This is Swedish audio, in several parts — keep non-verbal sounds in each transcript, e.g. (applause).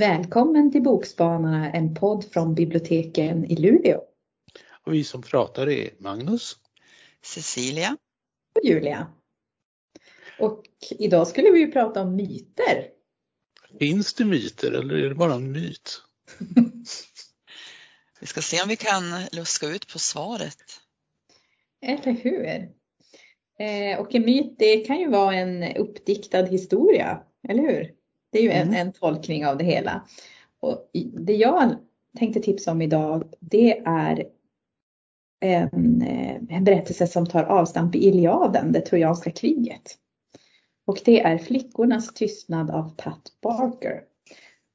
Välkommen till Bokspanarna, en podd från biblioteken i Luleå. Och vi som pratar är Magnus, Cecilia och Julia. Och idag skulle vi ju prata om myter. Finns det myter eller är det bara en myt? (laughs) vi ska se om vi kan luska ut på svaret. Eller hur? Eh, och en myt det kan ju vara en uppdiktad historia, eller hur? Det är ju en, mm. en tolkning av det hela. Och det jag tänkte tipsa om idag det är en, eh, en berättelse som tar avstamp i Iliaden, det trojanska kriget. Och det är Flickornas tystnad av Pat Barker.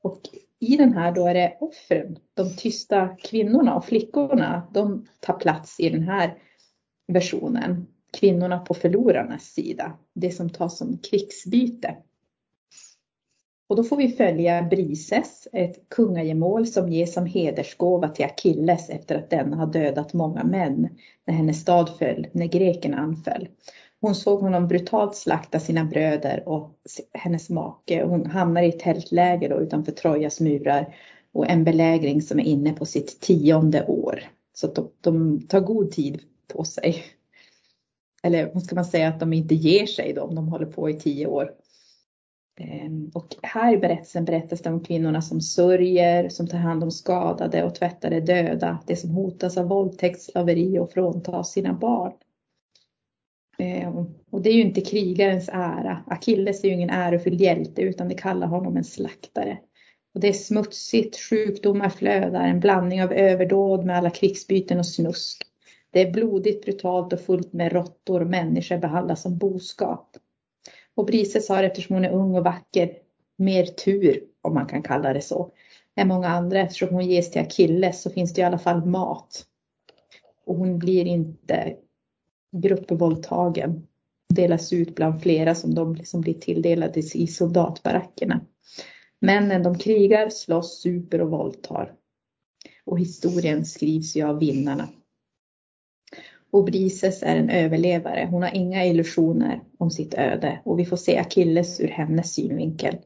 Och i den här då är det offren, de tysta kvinnorna och flickorna, de tar plats i den här versionen. Kvinnorna på förlorarnas sida, det som tas som krigsbyte. Och då får vi följa Brises, ett kungagemål som ges som hedersgåva till Akilles efter att den har dödat många män när hennes stad föll, när grekerna anföll. Hon såg honom brutalt slakta sina bröder och hennes make. Hon hamnar i ett tältläger då utanför Trojas murar och en belägring som är inne på sitt tionde år. Så att de, de tar god tid på sig. Eller vad ska man säga att de inte ger sig då om de håller på i tio år. Ehm, och här i berättelsen berättas det om kvinnorna som sörjer, som tar hand om skadade och tvättar de döda, de som hotas av våldtäkt, slaveri och fråntas sina barn. Ehm, och det är ju inte krigarens ära. Akilles är ju ingen ärofylld hjälte utan det kallar honom en slaktare. Och det är smutsigt, sjukdomar flödar, en blandning av överdåd med alla krigsbyten och snusk. Det är blodigt, brutalt och fullt med råttor och människor behandlas som boskap. Och Brises har eftersom hon är ung och vacker mer tur, om man kan kalla det så, än många andra. Eftersom hon ges till Akilles så finns det i alla fall mat. Och hon blir inte gruppvåldtagen. Delas ut bland flera som de liksom blir tilldelade i soldatbarackerna. Männen de krigar, slåss, super och våldtar. Och historien skrivs ju av vinnarna. Och Brises är en överlevare. Hon har inga illusioner om sitt öde och vi får se Akilles ur hennes synvinkel.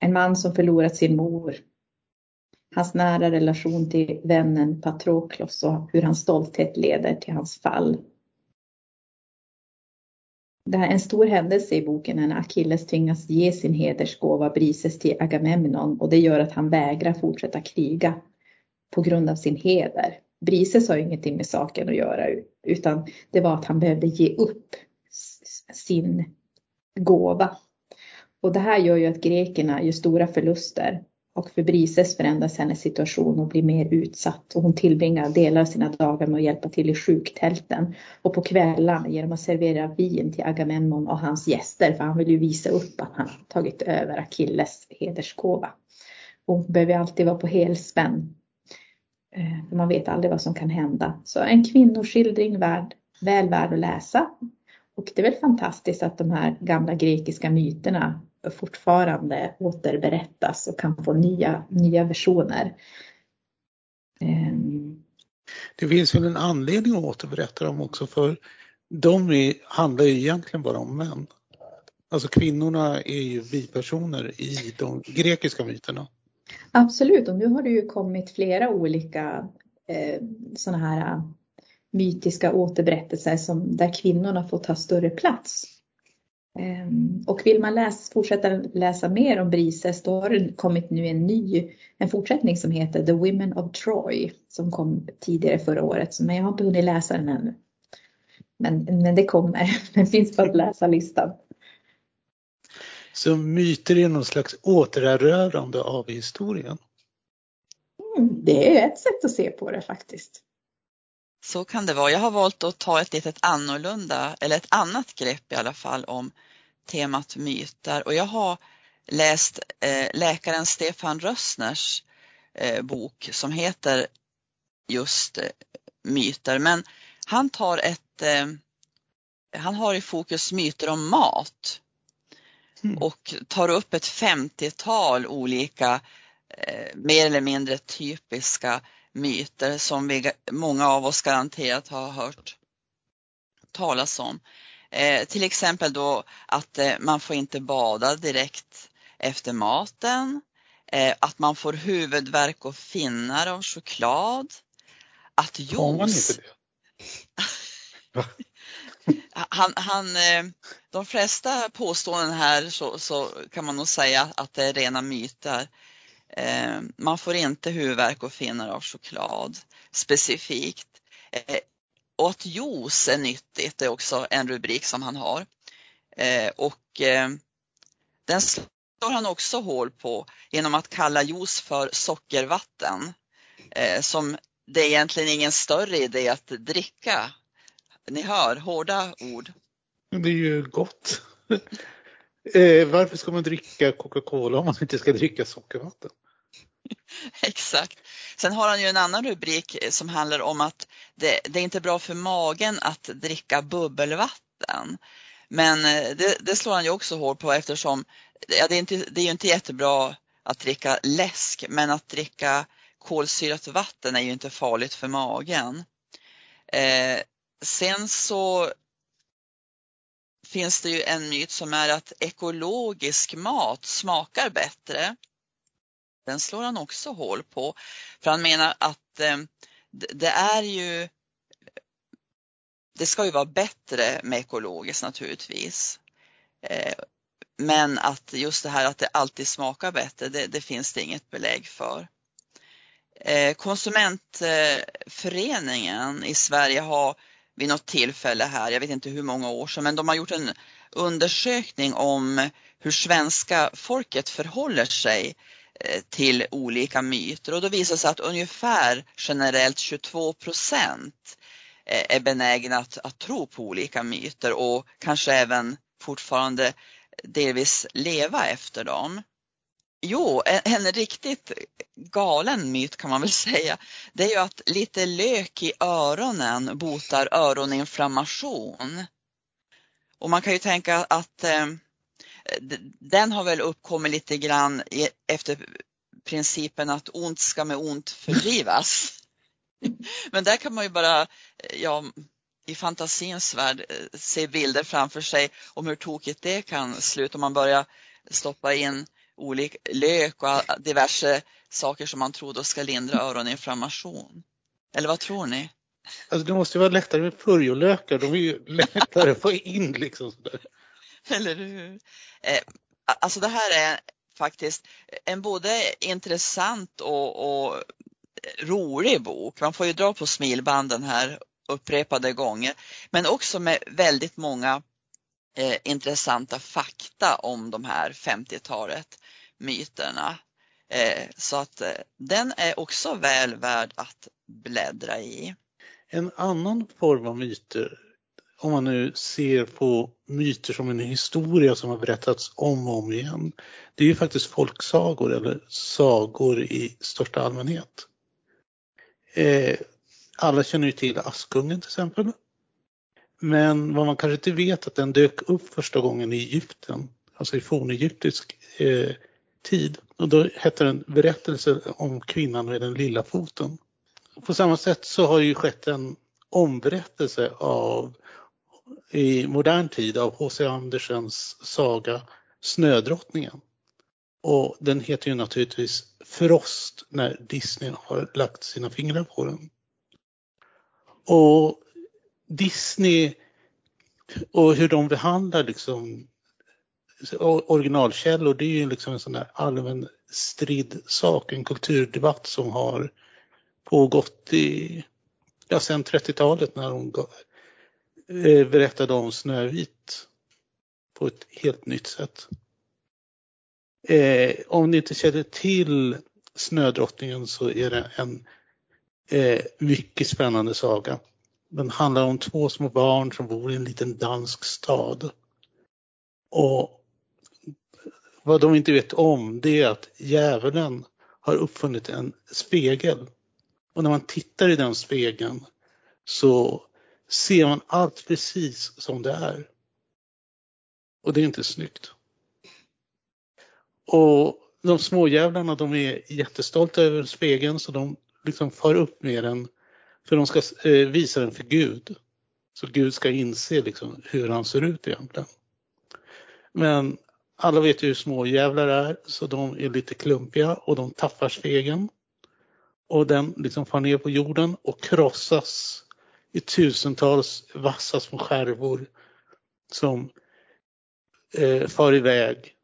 En man som förlorat sin mor. Hans nära relation till vännen Patroklos och hur hans stolthet leder till hans fall. Det här är en stor händelse i boken när Akilles tvingas ge sin hedersgåva Brises till Agamemnon och det gör att han vägrar fortsätta kriga på grund av sin heder. Brises har ingenting med saken att göra utan det var att han behövde ge upp sin gåva. Och det här gör ju att grekerna gör stora förluster och för Brises förändras hennes situation och blir mer utsatt och hon tillbringar delar av sina dagar med att hjälpa till i sjuktälten och på kvällarna genom att servera vin till Agamemnon och hans gäster för han vill ju visa upp att han tagit över Akilles hedersgåva. Hon behöver alltid vara på helspänn Eh, för man vet aldrig vad som kan hända. Så en kvinnoskildring värd, väl värd att läsa. Och det är väl fantastiskt att de här gamla grekiska myterna fortfarande återberättas och kan få nya, nya versioner. Ehm. Det finns väl en anledning att återberätta dem också för de är, handlar ju egentligen bara om män. Alltså kvinnorna är ju bipersoner i de grekiska myterna. Absolut, och nu har det ju kommit flera olika eh, sådana här eh, mytiska återberättelser som, där kvinnorna får ta större plats. Eh, och vill man läs, fortsätta läsa mer om Brises då har det kommit nu en ny, en fortsättning som heter The Women of Troy som kom tidigare förra året, men jag har inte hunnit läsa den ännu. Men, men det kommer, (laughs) den finns på att läsa-listan. Så myter är någon slags återerövrande av historien? Mm, det är ett sätt att se på det faktiskt. Så kan det vara. Jag har valt att ta ett litet annorlunda, eller ett annat grepp i alla fall om temat myter och jag har läst eh, läkaren Stefan Rössners eh, bok som heter just eh, myter men han tar ett, eh, han har i fokus myter om mat mm. och tar upp ett 50-tal olika eh, mer eller mindre typiska myter som vi, många av oss garanterat har hört talas om. Eh, till exempel då att eh, man får inte bada direkt efter maten, eh, att man får huvudvärk och finnar av choklad, att juice... Får man inte det? (laughs) han, han, eh, de flesta påståenden här så, så, kan man nog säga att det är rena myter. Eh, man får inte huvudvärk och finnar av choklad specifikt. Eh, och att juice är nyttigt är också en rubrik som han har. Och den slår han också hål på genom att kalla juice för sockervatten. Som det är egentligen ingen större idé att dricka ni hör, hårda ord. Det är ju gott. (laughs) eh, varför ska man dricka Coca-Cola om man inte ska dricka sockervatten? (laughs) Exakt. Sen har han ju en annan rubrik som handlar om att det, det är inte bra för magen att dricka bubbelvatten. Men eh, det, det slår han ju också hårt på eftersom ja, det, är inte, det är ju inte jättebra att dricka läsk, men att dricka kolsyrat vatten är ju inte farligt för magen. Eh, Sen så finns det ju en myt som är att ekologisk mat smakar bättre. Den slår han också hål på. För han menar att eh, det är ju det ska ju vara bättre med ekologiskt naturligtvis. Eh, men att just det här att det alltid smakar bättre, det, det finns det inget belägg för. Eh, konsumentföreningen i Sverige har vid något tillfälle här, jag vet inte hur många år sedan, men de har gjort en undersökning om hur svenska folket förhåller sig eh, till olika myter och då visar det sig att ungefär generellt 22 procent eh, är benägna att, att tro på olika myter och kanske även fortfarande delvis leva efter dem. Jo, en, en, riktigt galen myt kan man väl (laughs) säga, det är ju att lite lök i öronen botar öroninflammation. Och man kan ju tänka att eh, den har väl uppkommit lite grann i, efter principen att ont ska med ont fördrivas. (laughs) Men där kan man ju bara, eh, ja, i fantasins värld eh, se bilder framför sig om hur tokigt det kan sluta om man börjar stoppa in olika lök och diverse saker som man tror då ska lindra öroninflammation. Eller vad tror ni? Alltså det måste vara lättare med purjolökar, de är ju lättare att få in liksom. Sådär. (laughs) Eller hur? Eh, alltså det här är faktiskt en både intressant och, och rolig bok. Man får ju dra på smilbanden här upprepade gånger, men också med väldigt många eh, intressanta fakta om de här 50-talet myterna. Eh, så att eh, den är också väl värd att bläddra i. En annan form av myter, om man nu ser på myter som en historia som har berättats om och om igen, det är ju faktiskt folksagor eller sagor i största allmänhet. Eh, alla känner ju till Askungen till exempel. Men vad man kanske inte vet att den dök upp första gången i Egypten, alltså i fornegyptisk eh, tid. Och då hette den Berättelse om kvinnan med den lilla foten. På samma sätt så har det ju skett en omberättelse av i modern tid av H.C. Andersens saga Snödrottningen. Och den heter ju naturligtvis Frost när Disney har lagt sina fingrar på den. Och Disney och hur de behandlar liksom originalkällor, det är ju liksom en sån där allmän stridd sak, en kulturdebatt som har pågått i, ja, sedan 30-talet när hon eh, berättade om Snövit på ett helt nytt sätt. Eh, om ni inte känner till Snödrottningen så är det en eh, mycket spännande saga. Den handlar om två små barn som bor i en liten dansk stad. Och vad de inte vet om det är att djävulen har uppfunnit en spegel. Och när man tittar i den spegeln så ser man allt precis som det är. Och det är inte snyggt. Och de småjävlarna de är jättestolta över spegeln så de liksom far upp med den för de ska eh, visa den för Gud. Så Gud ska inse liksom hur han ser ut egentligen. Men alla vet ju hur små jävlar är så de är lite klumpiga och de tappar stegen. Och den liksom far ner på jorden och krossas i tusentals vassa små skärvor som eh, far iväg.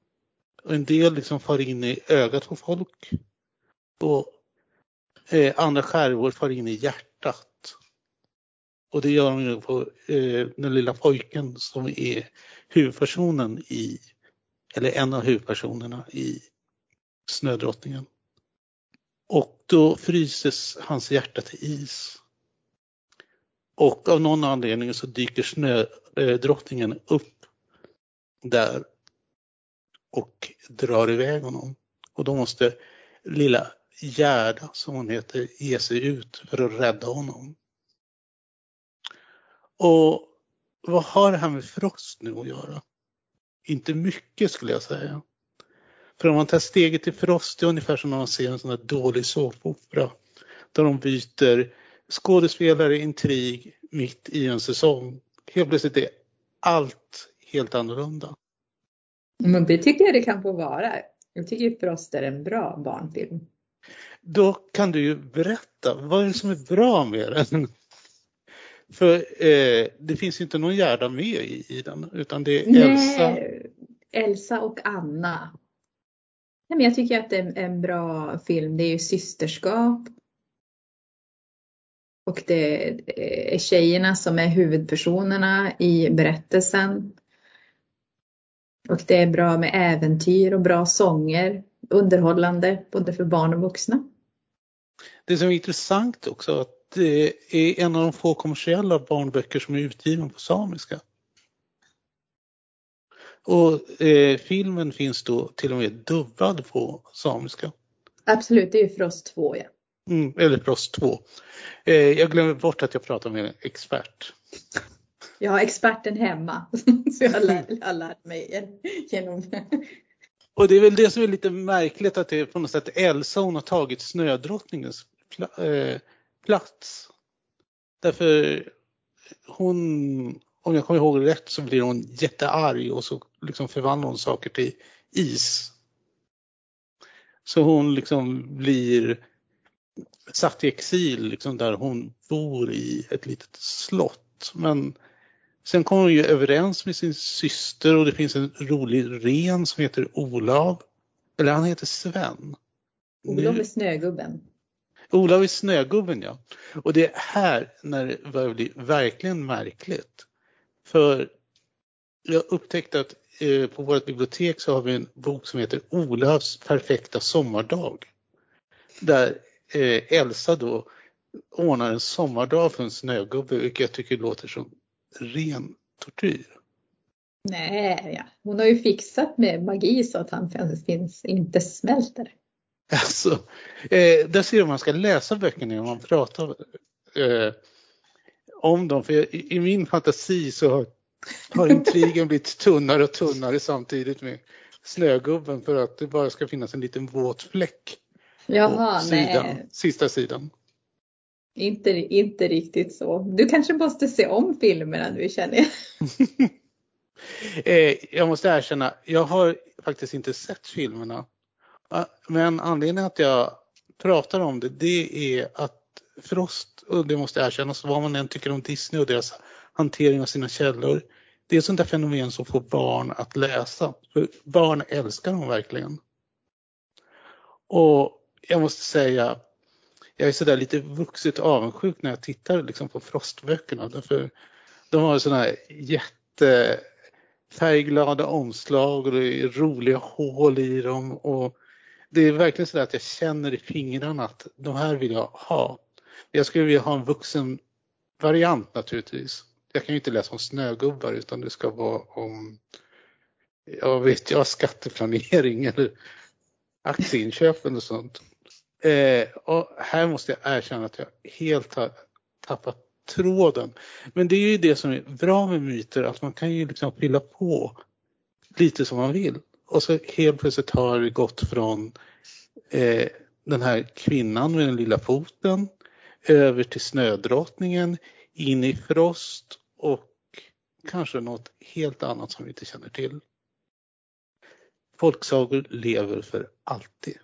Och en del liksom far in i ögat på folk och eh, andra skärvor far in i hjärtat. Och det gör de ju på eh, den lilla pojken som är huvudpersonen i, eller en av huvudpersonerna i Snödrottningen. Och då fryses hans hjärta till is. Och av någon anledning så dyker snödrottningen upp där och drar iväg honom. Och då måste lilla Gerda, som hon heter, ge sig ut för att rädda honom. Och vad har det här med Frost nu att göra? Inte mycket skulle jag säga. För om man tar steget till Frost, det är ungefär som när man ser en sån här dålig såpopera. Där de byter skådespelare, intrig mitt i en säsong. Helt plötsligt är allt helt annorlunda. Men det tycker jag det kan få vara. Jag tycker Frost är en bra barnfilm. Då kan du ju berätta, vad är det som är bra med den? För eh, det finns inte någon Gerda med i, i den, utan det är Elsa. Nej, Elsa och Anna. Nej, men jag tycker att det är en bra film. Det är ju systerskap. Och det är tjejerna som är huvudpersonerna i berättelsen. Och det är bra med äventyr och bra sånger. Underhållande både för barn och vuxna. Det som är intressant också att det är en av de få kommersiella barnböcker som är utgiven på samiska. Och eh, filmen finns då till och med dubbad på samiska. Absolut, det är ju Frost 2 ja. Mm, eller Frost 2. Eh, jag glömmer bort att jag pratar med en expert. Jag har experten hemma. (laughs) Så jag jag har lärt mig genom Och det är väl det som är lite märkligt att det är på något sätt Elsa hon har tagit snödrottningens eh, plats. Därför hon, om jag kommer ihåg rätt, så blir hon jättearg och så liksom förvandlar hon saker till is. Så hon liksom blir satt i exil liksom där hon bor i ett litet slott. Men sen kommer hon ju överens med sin syster och det finns en rolig ren som heter Olav. Eller han heter Sven. Olof är snögubben. Olav är snögubben ja. Och det är här när det börjar bli verkligen märkligt. För jag upptäckte att eh, på vårt bibliotek så har vi en bok som heter Olavs perfekta sommardag. Där eh, Elsa då ordnar en sommardag för en snögubbe, vilket jag tycker låter som ren tortyr. Nej, ja. hon har ju fixat med magi så att han finns, inte smälter. (laughs) Alltså, eh, där ser man man ska läsa böckerna när man pratar eh, om dem. För i, i, min fantasi så har, har intrigen blivit tunnare och tunnare samtidigt med Snögubben för att det bara ska finnas en liten våt fläck Jaha, på sidan, nej. sista sidan. Inte, inte riktigt så. Du kanske måste se om filmerna nu känner jag. (laughs) eh, jag måste erkänna, jag har faktiskt inte sett filmerna. Men anledningen att jag pratar om det, det är att Frost, och det måste erkännas, vad man än tycker om Disney och deras hantering av sina källor, det är ett sånt där fenomen som får barn att läsa. För barn älskar dem verkligen. Och jag måste säga, jag är sådär lite vuxet avundsjuk när jag tittar liksom på Frostböckerna. Därför de har sådana här jättefärgglada omslag och det är roliga hål i dem. Och det är verkligen så att jag känner i fingrarna att de här vill jag ha. Jag skulle vilja ha en vuxen variant naturligtvis. Jag kan ju inte läsa om snögubbar utan det ska vara om, jag vet jag, skatteplanering (laughs) eller aktieinköp och sånt. Eh, och här måste jag erkänna att jag helt har tappat tråden. Men det är ju det som är bra med myter, att man kan ju liksom fylla på lite som man vill. Och så helt plötsligt har det gått från eh, den här kvinnan med den lilla foten över till snödrottningen, in i Frost och kanske något helt annat som vi inte känner till. folksagor lever för alltid.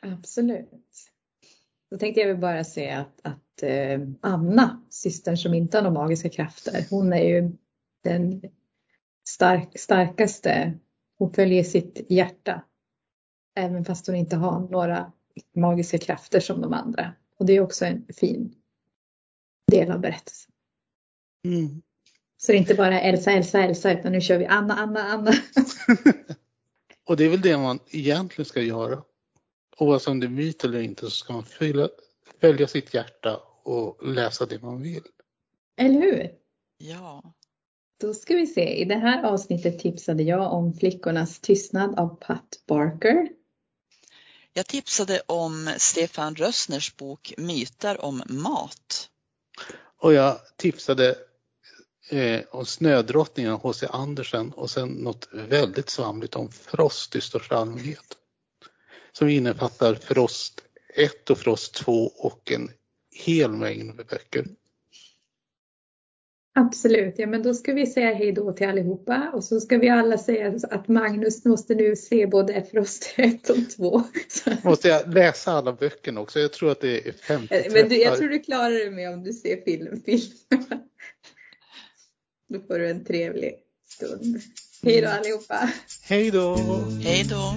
Absolut. Då tänkte jag bara säga att, att eh, Anna, systern som inte har några magiska krafter, hon är ju den stark, starkaste. Hon följer sitt hjärta. Även fast hon inte har några magiska krafter som de andra. Och det är också en fin del av berättelsen. Mm. Så det är inte bara Elsa, Elsa, Elsa utan nu kör vi Anna, Anna, Anna. (laughs) Och det är väl det man egentligen ska göra. Oavsett om det är myt eller inte så ska man följa, följa sitt hjärta och läsa det man vill. Eller hur? Ja. Då ska vi se. I det här avsnittet tipsade jag om Flickornas tystnad av Pat Barker. Jag tipsade om Stefan Rössners bok Myter om mat. Och jag tipsade eh, om Snödrottningen av H.C. Andersen och sen något väldigt svamligt om Frost i största allmänhet. Som innefattar Frost 1 och Frost 2 och en hel mängd böcker. Absolut, ja men då ska vi säga hej då till allihopa och så ska vi alla säga att Magnus måste nu se både Frost 1 och 2. Måste jag läsa alla böckerna också? Jag tror att det är 50 Eh, Men du, jag tror du klarar dig med om du ser film. film. (laughs) Då får du en trevlig stund. Hej då allihopa! Hej då! Hej då!